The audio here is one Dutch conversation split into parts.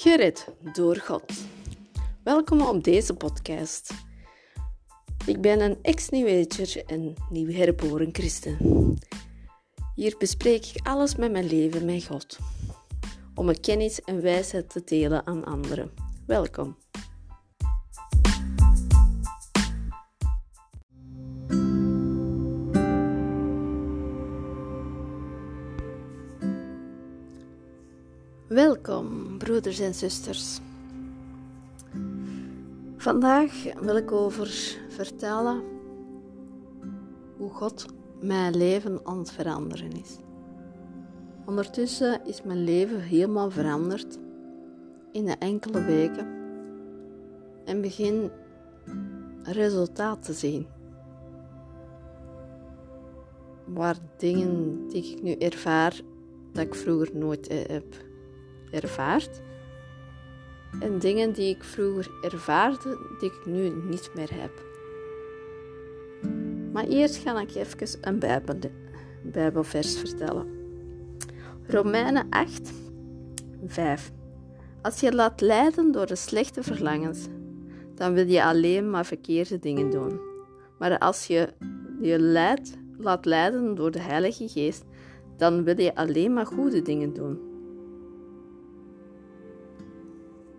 Gered door God. Welkom op deze podcast. Ik ben een ex-New en nieuw herboren christen. Hier bespreek ik alles met mijn leven met God, om mijn kennis en wijsheid te delen aan anderen. Welkom. Welkom, broeders en zusters. Vandaag wil ik over vertellen hoe God mijn leven aan het veranderen is. Ondertussen is mijn leven helemaal veranderd in enkele weken en begin resultaat te zien. Waar dingen die ik nu ervaar dat ik vroeger nooit heb ervaart. En dingen die ik vroeger ervaarde, die ik nu niet meer heb. Maar eerst ga ik even een Bijbel, Bijbelvers vertellen. Romeinen 8, 5. Als je laat leiden door de slechte verlangens, dan wil je alleen maar verkeerde dingen doen. Maar als je je leidt, laat leiden door de Heilige Geest, dan wil je alleen maar goede dingen doen.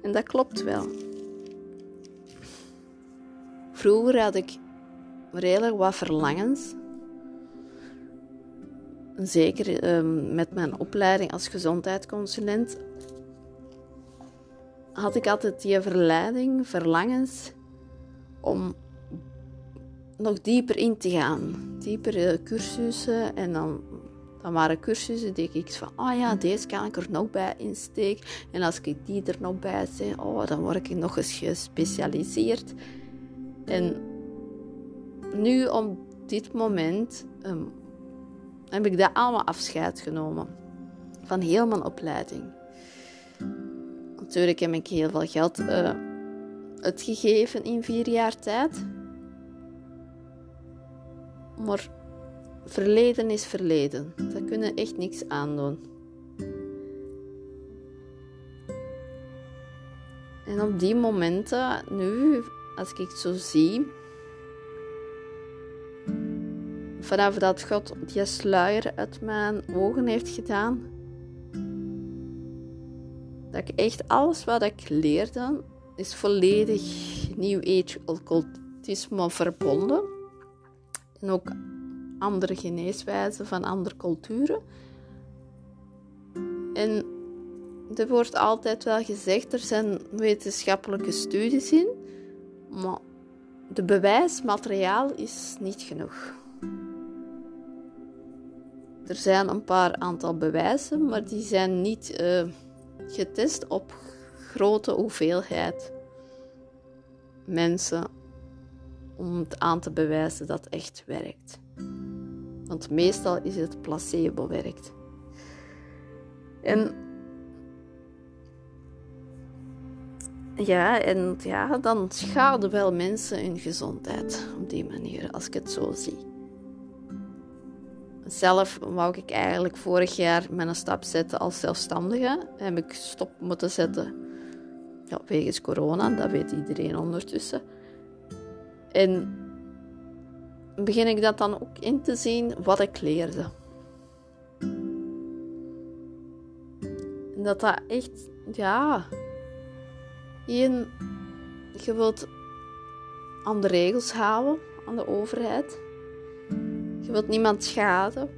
En dat klopt wel. Vroeger had ik redelijk wat verlangens. Zeker ehm, met mijn opleiding als gezondheidsconsulent had ik altijd die verleiding, verlangens om nog dieper in te gaan. Dieper cursussen en dan dan waren cursussen die ik van, oh ja, deze kan ik er nog bij insteken. En als ik die er nog bij zet, oh, dan word ik nog eens gespecialiseerd. En nu op dit moment ehm, heb ik daar allemaal afscheid genomen van heel mijn opleiding. Natuurlijk heb ik heel veel geld uh, uitgegeven in vier jaar tijd. Maar verleden is verleden. Daar kunnen echt niks aan doen. En op die momenten, nu, als ik het zo zie, vanaf dat God die sluier uit mijn ogen heeft gedaan, dat ik echt alles wat ik leerde, is volledig New Age occultisme verbonden. En ook andere geneeswijzen van andere culturen. En er wordt altijd wel gezegd, er zijn wetenschappelijke studies in, maar de bewijsmateriaal is niet genoeg. Er zijn een paar aantal bewijzen, maar die zijn niet uh, getest op grote hoeveelheid mensen om het aan te bewijzen dat het echt werkt. Want meestal is het placebo werkt. En ja, en ja, dan schaden wel mensen hun gezondheid op die manier, als ik het zo zie. Zelf wou ik eigenlijk vorig jaar mijn stap zetten als zelfstandige. Heb ik stop moeten zetten ja, wegens corona, dat weet iedereen ondertussen. En begin ik dat dan ook in te zien wat ik leerde. En dat dat echt, ja, je, je wilt aan de regels houden, aan de overheid. Je wilt niemand schaden.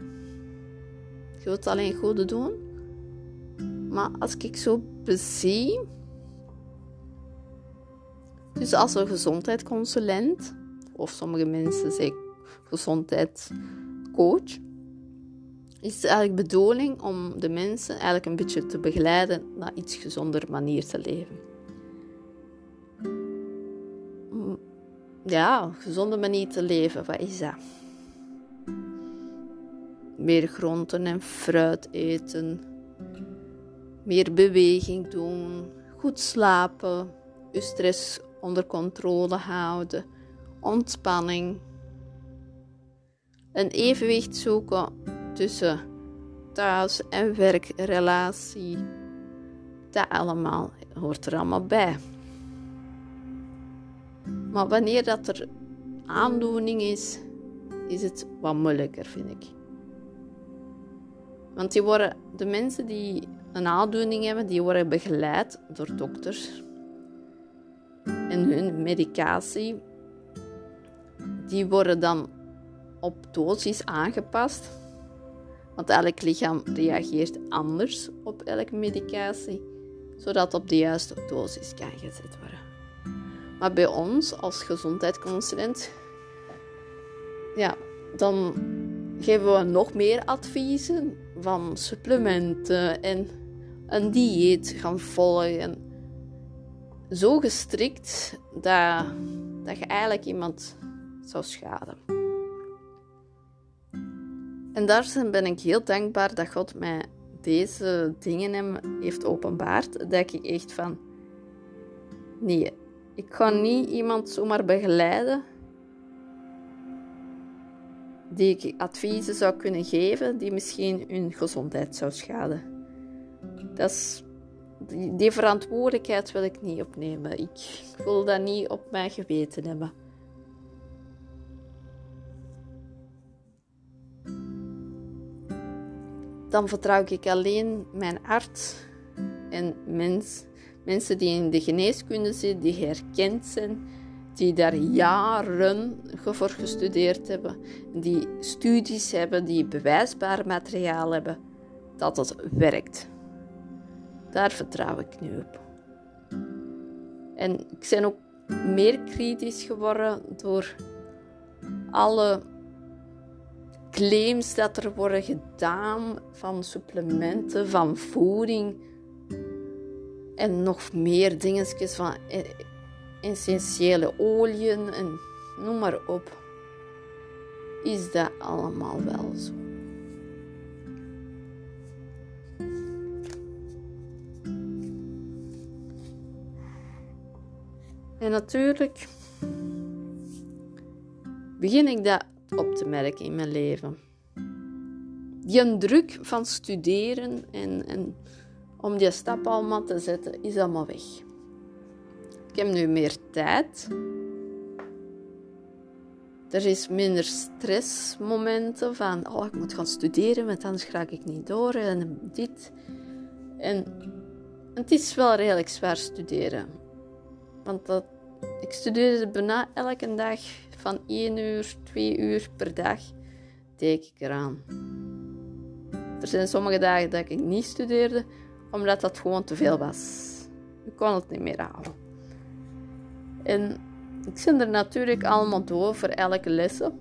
Je wilt alleen goede doen. Maar als ik zo bezie, dus als een gezondheidsconsulent, of sommige mensen zeggen gezondheidscoach. Is eigenlijk bedoeling om de mensen eigenlijk een beetje te begeleiden naar iets gezonder manier te leven. Ja, gezonde manier te leven, wat is dat? Meer groenten en fruit eten, meer beweging doen, goed slapen, je stress onder controle houden, ontspanning, een evenwicht zoeken tussen thuis- en werkrelatie. Dat allemaal hoort er allemaal bij. Maar wanneer dat er aandoening is, is het wat moeilijker, vind ik. Want die worden, de mensen die een aandoening hebben, die worden begeleid door dokters. En hun medicatie, die worden dan op dosis aangepast. Want elk lichaam reageert anders op elke medicatie, zodat op de juiste dosis kan gezet worden. Maar bij ons als gezondheidsconsulent, ja, dan geven we nog meer adviezen van supplementen en een dieet gaan volgen. Zo gestrikt dat, dat je eigenlijk iemand zou schaden. En daar ben ik heel dankbaar dat God mij deze dingen heeft openbaard. Dat ik echt van, nee, ik ga niet iemand zomaar begeleiden die ik adviezen zou kunnen geven die misschien hun gezondheid zou schaden. Dat is, die, verantwoordelijkheid wil ik niet opnemen. Ik wil dat niet op mijn geweten hebben. Dan vertrouw ik alleen mijn arts en mens, mensen die in de geneeskunde zitten, die herkend zijn die daar jaren voor gestudeerd hebben, die studies hebben, die bewijsbaar materiaal hebben, dat het werkt. Daar vertrouw ik nu op. En ik ben ook meer kritisch geworden door alle claims dat er worden gedaan van supplementen, van voeding en nog meer dingetjes van eh, essentiële oliën en noem maar op, is dat allemaal wel zo. En natuurlijk begin ik dat op te merken in mijn leven. Die druk van studeren en, en om die stap allemaal te zetten, is allemaal weg. Ik heb nu meer tijd. Er is minder stressmomenten van, oh, ik moet gaan studeren, want anders ga ik niet door en dit. En het is wel redelijk zwaar studeren. Want dat, ik studeerde bijna elke dag van 1 uur, 2 uur per dag, deed ik eraan. Er zijn sommige dagen dat ik niet studeerde, omdat dat gewoon te veel was. Ik kon het niet meer halen. En ik zit er natuurlijk allemaal door voor elke lessen.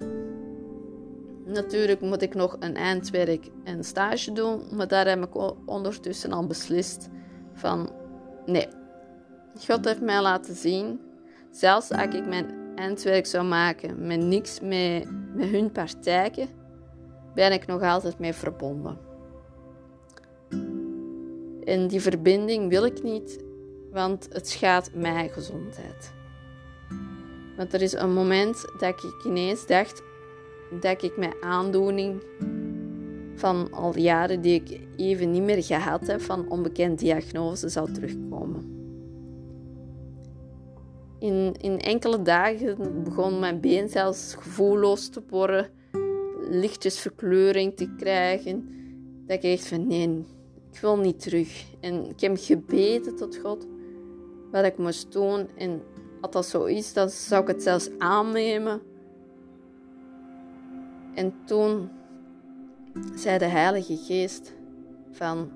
Natuurlijk moet ik nog een eindwerk en stage doen, maar daar heb ik ondertussen al beslist van nee. God heeft mij laten zien, zelfs als ik mijn eindwerk zou maken met niks met, met hun partijen, ben ik nog altijd mee verbonden. En die verbinding wil ik niet, want het schaadt mijn gezondheid. Want er is een moment dat ik ineens dacht dat ik mijn aandoening van al jaren die ik even niet meer gehad heb, van onbekend diagnose, zou terugkomen. In, in enkele dagen begon mijn been zelfs gevoelloos te worden, lichtjes verkleuring te krijgen. Dat ik echt van nee, ik wil niet terug. En ik heb gebeden tot God wat ik moest doen. En als dat zo is, dan zou ik het zelfs aannemen. En toen zei de Heilige Geest van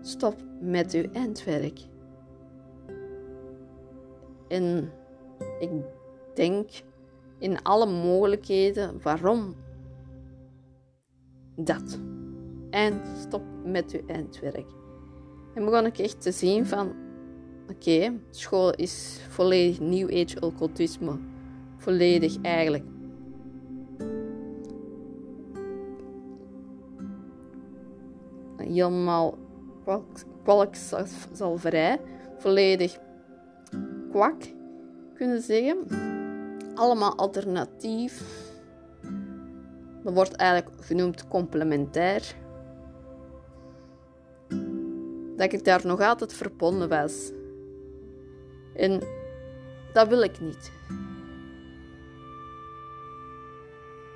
stop met uw eindwerk. En ik denk in alle mogelijkheden waarom dat. En stop met uw eindwerk. En begon ik echt te zien van Oké, school is volledig New Age occultisme. Volledig eigenlijk. Helemaal kwalkzalverij. Volledig kwak, kunnen zeggen. Allemaal alternatief. Dat wordt eigenlijk genoemd complementair. dat ik daar nog altijd verbonden was. En dat wil ik niet.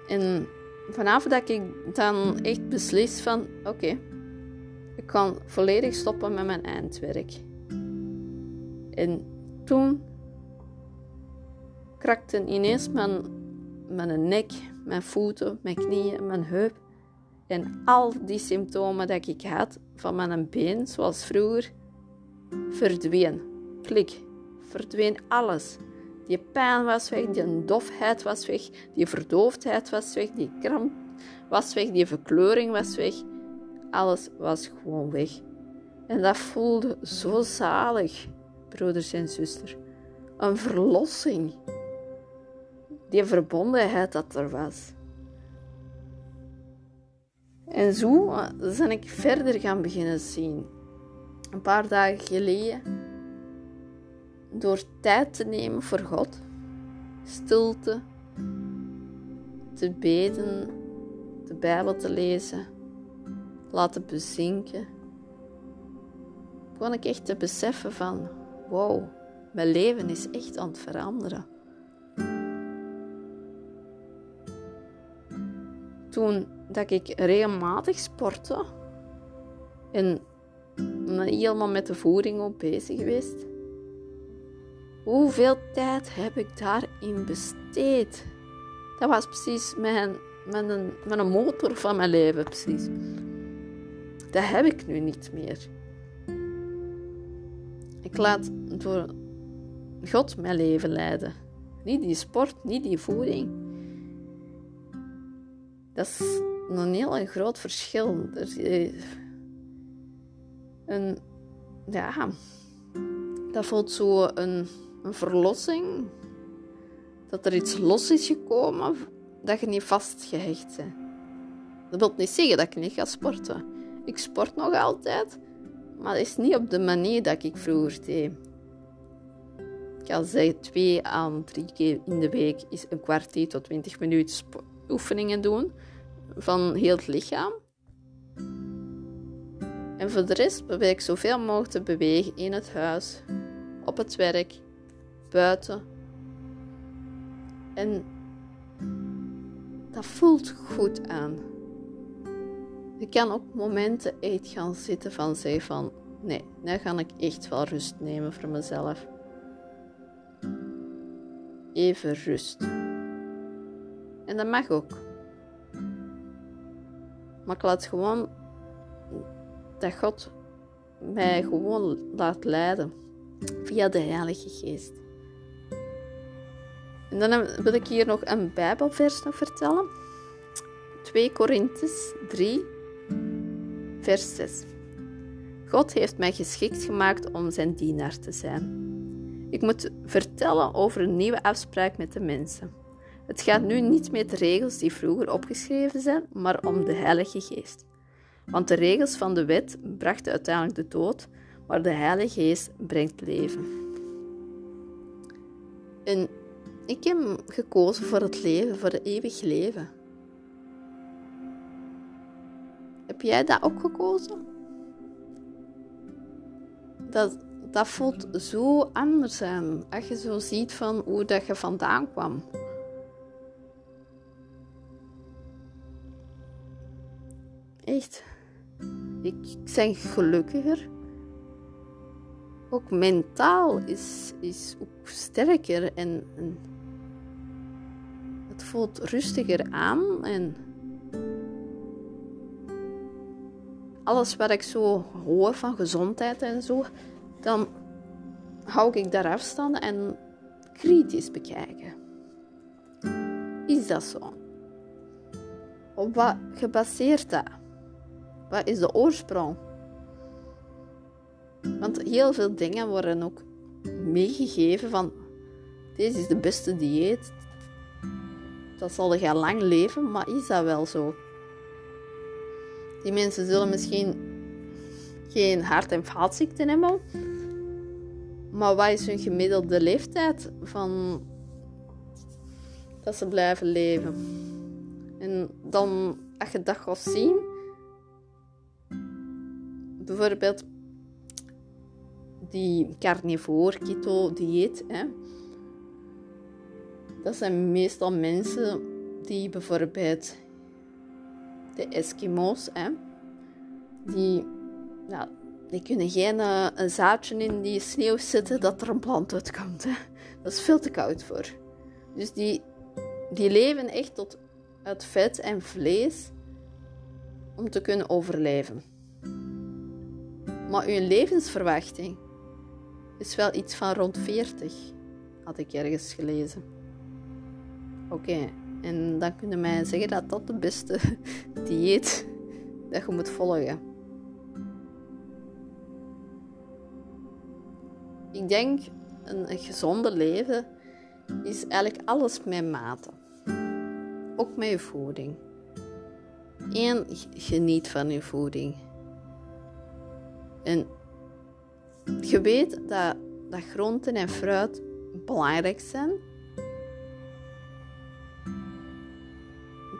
En vanaf dat ik dan echt beslis van oké, ik kan volledig stoppen met mijn eindwerk. En toen krakte ineens mijn, mijn nek, mijn voeten, mijn knieën, mijn heup en al die symptomen dat ik had van mijn been, zoals vroeger, verdween. Klik, verdween alles. Die pijn was weg, die dofheid was weg, die verdoofdheid was weg, die kramp was weg, die verkleuring was weg. Alles was gewoon weg. En dat voelde zo zalig, broeders en zusters. Een verlossing. Die verbondenheid dat er was. En zo ben ik verder gaan beginnen zien. Een paar dagen geleden, door tijd te nemen voor God, stilte, te beden, de Bijbel te lezen, laten bezinken, begon ik echt te beseffen van, wow, mijn leven is echt aan het veranderen. Toen dat ik regelmatig sportte en helemaal met de voeding ook bezig geweest. Hoeveel tijd heb ik daarin besteed? Dat was precies mijn, mijn, mijn motor van mijn leven, precies. Dat heb ik nu niet meer. Ik laat door God mijn leven leiden. Niet die sport, niet die voeding. Dat is een heel groot verschil. Er, een, ja, dat voelt zo een, een verlossing. Dat er iets los is gekomen, dat je niet vastgehecht bent. Dat wil niet zeggen dat ik niet ga sporten. Ik sport nog altijd, maar het is niet op de manier dat ik vroeger deed. Ik kan zeggen, twee aan drie keer in de week is een kwartier tot twintig minuten oefeningen doen van heel het lichaam. En voor de rest probeer ik zoveel mogelijk te bewegen in het huis, op het werk, buiten. En dat voelt goed aan. Ik kan op momenten echt gaan zitten van zeggen van nee, nu ga ik echt wel rust nemen voor mezelf. Even rust. En dat mag ook. Maar ik laat gewoon dat God mij gewoon laat leiden via de Heilige Geest. En dan wil ik hier nog een Bijbelvers vertellen. 2 Korinthus 3, vers 6. God heeft mij geschikt gemaakt om zijn dienaar te zijn. Ik moet vertellen over een nieuwe afspraak met de mensen. Het gaat nu niet met de regels die vroeger opgeschreven zijn, maar om de Heilige Geest. Want de regels van de wet brachten uiteindelijk de dood, maar de Heilige Geest brengt leven. En ik heb gekozen voor het leven, voor het eeuwig leven. Heb jij dat ook gekozen? Dat, dat voelt zo anders aan als je zo ziet van hoe dat je vandaan kwam. Echt. Ik ben gelukkiger. Ook mentaal is, is ook sterker en, en het voelt rustiger aan en alles wat ik zo hoor van gezondheid en zo, dan hou ik daar afstand en kritisch bekijken. Is dat zo? Op wat gebaseerd dat? Wat is de oorsprong? Want heel veel dingen worden ook meegegeven van deze is de beste dieet. Dat zal je lang leven, maar is dat wel zo? Die mensen zullen misschien geen hart- en vaatziekten hebben. Maar wat is hun gemiddelde leeftijd van dat ze blijven leven? En dan, als je dat gaat zien, bijvoorbeeld die carnivore keto dieet. Hè. Dat zijn meestal mensen die bijvoorbeeld de Eskimo's, hè, die, ja, die kunnen geen uh, een zaadje in die sneeuw zetten dat er een plant uitkomt. Hè. Dat is veel te koud voor. Dus die, die leven echt tot uit vet en vlees om te kunnen overleven. Maar uw levensverwachting is wel iets van rond 40, had ik ergens gelezen. Oké, en dan kunnen mij zeggen dat dat de beste dieet dat je moet volgen. Ik denk een, een gezonde leven is eigenlijk alles met mate. Ook met je voeding. En geniet van je voeding. En je weet dat, dat groenten en fruit belangrijk zijn.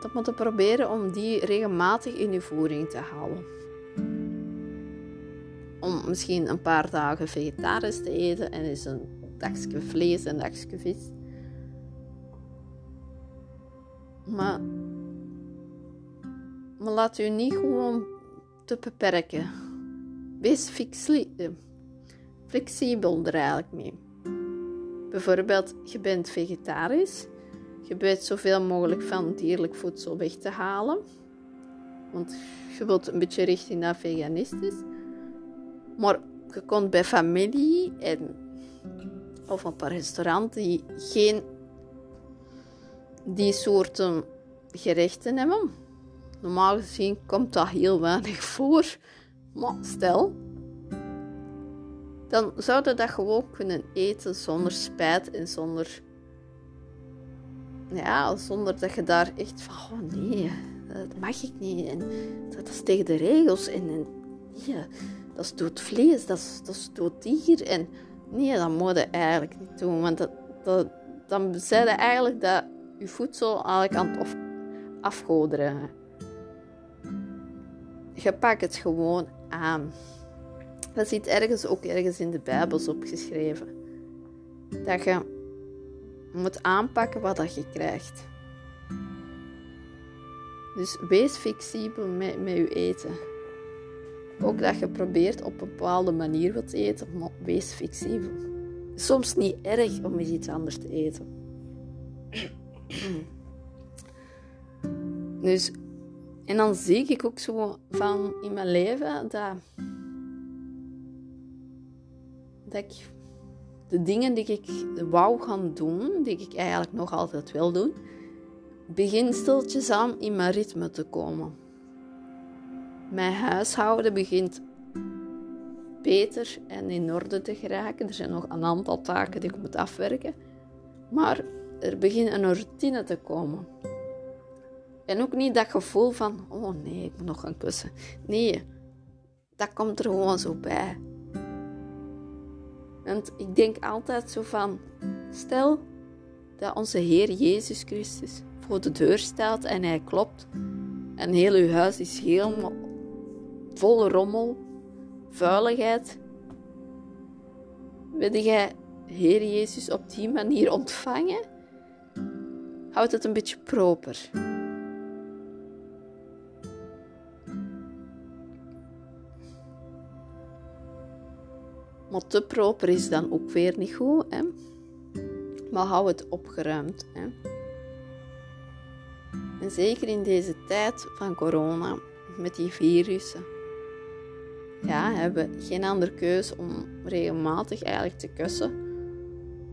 Dat moet je proberen om die regelmatig in je voeding te houden. Om misschien een paar dagen vegetarisch te eten en is een dagje vlees en een dagje vis. Maar, maar laat u niet gewoon te beperken. Wees flexibel er eigenlijk mee. Bijvoorbeeld, je bent vegetarisch. Je probeert zoveel mogelijk van dierlijk voedsel weg te halen. Want je wilt een beetje richting naar veganistisch. Maar je komt bij familie en, of een restaurant die geen die soorten gerechten hebben. Normaal gezien komt dat heel weinig voor. Maar stel, dan zou je dat gewoon kunnen eten zonder spijt en zonder. Ja, zonder dat je daar echt van, oh nee, dat mag ik niet. En dat is tegen de regels. En, en ja, dat is dood vlees, dat is, dat dier. En nee, dat moet je eigenlijk niet doen. Want dat, dat, dan zei je eigenlijk dat je voedsel eigenlijk aan het afgoderen. Je pakt het gewoon aan. Dat zit ergens ook ergens in de Bijbels opgeschreven. Dat je moet aanpakken wat dat je krijgt. Dus wees flexibel met, met je eten. Ook dat je probeert op een bepaalde manier wat te eten, wees flexibel. Soms niet erg om eens iets anders te eten. Dus, en dan zie ik ook zo van in mijn leven dat, dat ik de dingen die ik wou gaan doen, die ik eigenlijk nog altijd wil doen, begin stiltjes aan in mijn ritme te komen. Mijn huishouden begint beter en in orde te geraken. Er zijn nog een aantal taken die ik moet afwerken. Maar er begint een routine te komen. En ook niet dat gevoel van, oh nee, ik moet nog gaan kussen. Nee, dat komt er gewoon zo bij. Want ik denk altijd zo van, stel dat onze Heer Jezus Christus voor de deur staat en hij klopt. En heel uw huis is helemaal vol rommel, vuiligheid. Wil jij Heer Jezus op die manier ontvangen? Houd het een beetje proper. Maar te proper is dan ook weer niet goed. Hè? Maar hou het opgeruimd. Hè? En zeker in deze tijd van corona, met die virussen, ja, hebben we geen andere keus om regelmatig eigenlijk te kussen,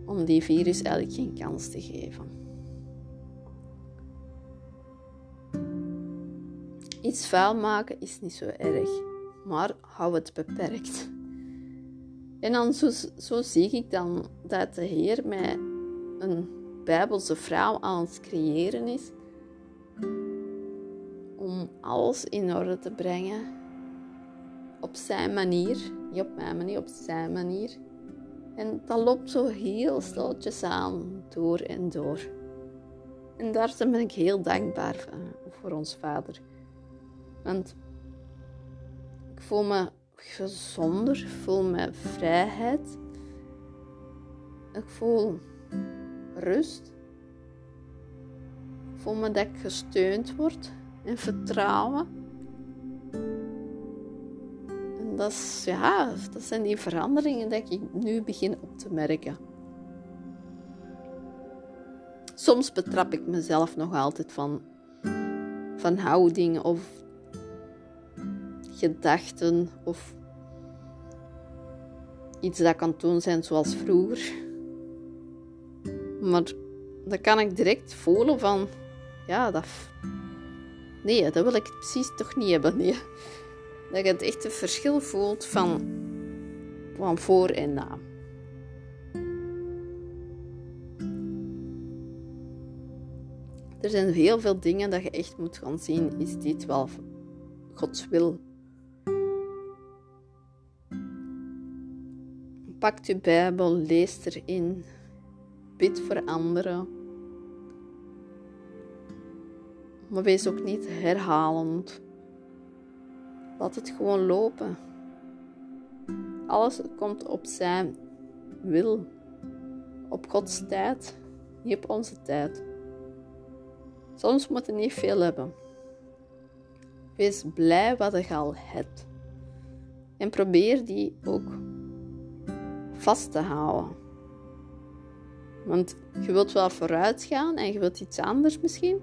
om die virus eigenlijk geen kans te geven. Iets vuil maken is niet zo erg, maar hou het beperkt. En dan zo, zo zie ik dan dat de Heer mij een Bijbelse vrouw aan het creëren is om alles in orde te brengen op zijn manier, niet op mijn manier, op zijn manier. En dat loopt zo heel stilletjes aan, door en door. En daar ben ik heel dankbaar voor, voor ons Vader. Want ik voel me gezonder. Ik voel me vrijheid. Ik voel rust. Ik voel me dat ik gesteund word en vertrouwen. En dat, is, ja, dat zijn die veranderingen die ik nu begin op te merken. Soms betrap ik mezelf nog altijd van, van houding of gedachten of iets dat kan doen zijn zoals vroeger. Maar dan kan ik direct voelen van, ja, dat... Nee, dat wil ik precies toch niet hebben, nee. Dat je het echt een verschil voelt van, van voor en na. Er zijn heel veel dingen dat je echt moet gaan zien. Is dit wel Gods wil? Pak je Bijbel, lees erin, bid voor anderen. Maar wees ook niet herhalend. Laat het gewoon lopen. Alles komt op zijn wil, op Gods tijd, niet op onze tijd. Soms moet je niet veel hebben. Wees blij wat je al hebt. En probeer die ook vast te houden. Want je wilt wel vooruit gaan en je wilt iets anders misschien.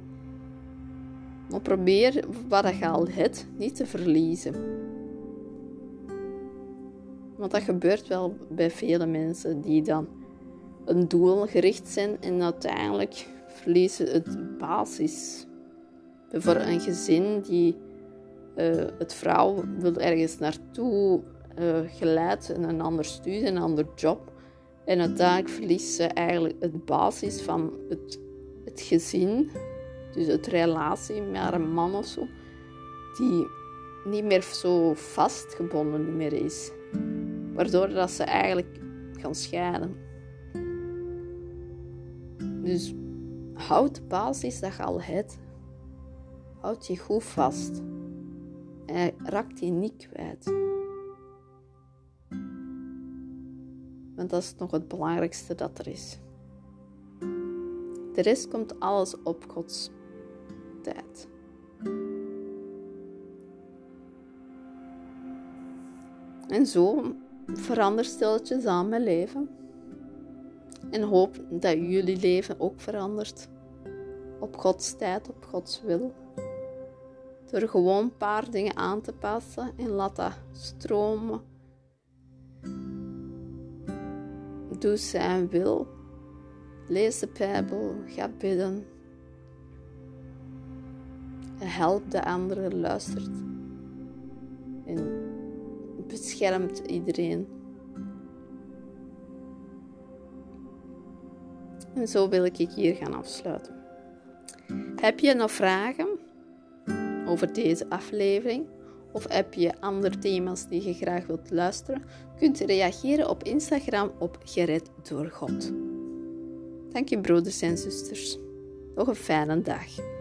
Maar probeer wat je al hebt niet te verliezen. Want dat gebeurt wel bij vele mensen die dan een doel gericht zijn en uiteindelijk verliezen het basis. Voor een gezin die uh, het vrouw wil ergens naartoe uh, geleid in een ander studie, een ander job. En uiteindelijk verliest ze eigenlijk het basis van het, het gezin, dus het relatie met een man of zo, die niet meer zo vastgebonden meer is. Waardoor dat ze eigenlijk gaan scheiden. Dus houd de basis dat je al hebt. Houd je goed vast. En raak die niet kwijt. Dat is nog het belangrijkste dat er is. De rest komt alles op Gods tijd. En zo verander stilletjes aan mijn leven. En hoop dat jullie leven ook verandert. Op Gods tijd, op Gods wil. Door gewoon een paar dingen aan te passen en laat dat stromen Doe zijn wil. Lees de Bijbel, ga bidden. Help de anderen, luistert. En beschermt iedereen. En zo wil ik hier gaan afsluiten. Heb je nog vragen over deze aflevering? Of heb je andere thema's die je graag wilt luisteren, kunt reageren op Instagram op Gered door God. Dank je broeders en zusters. Nog een fijne dag.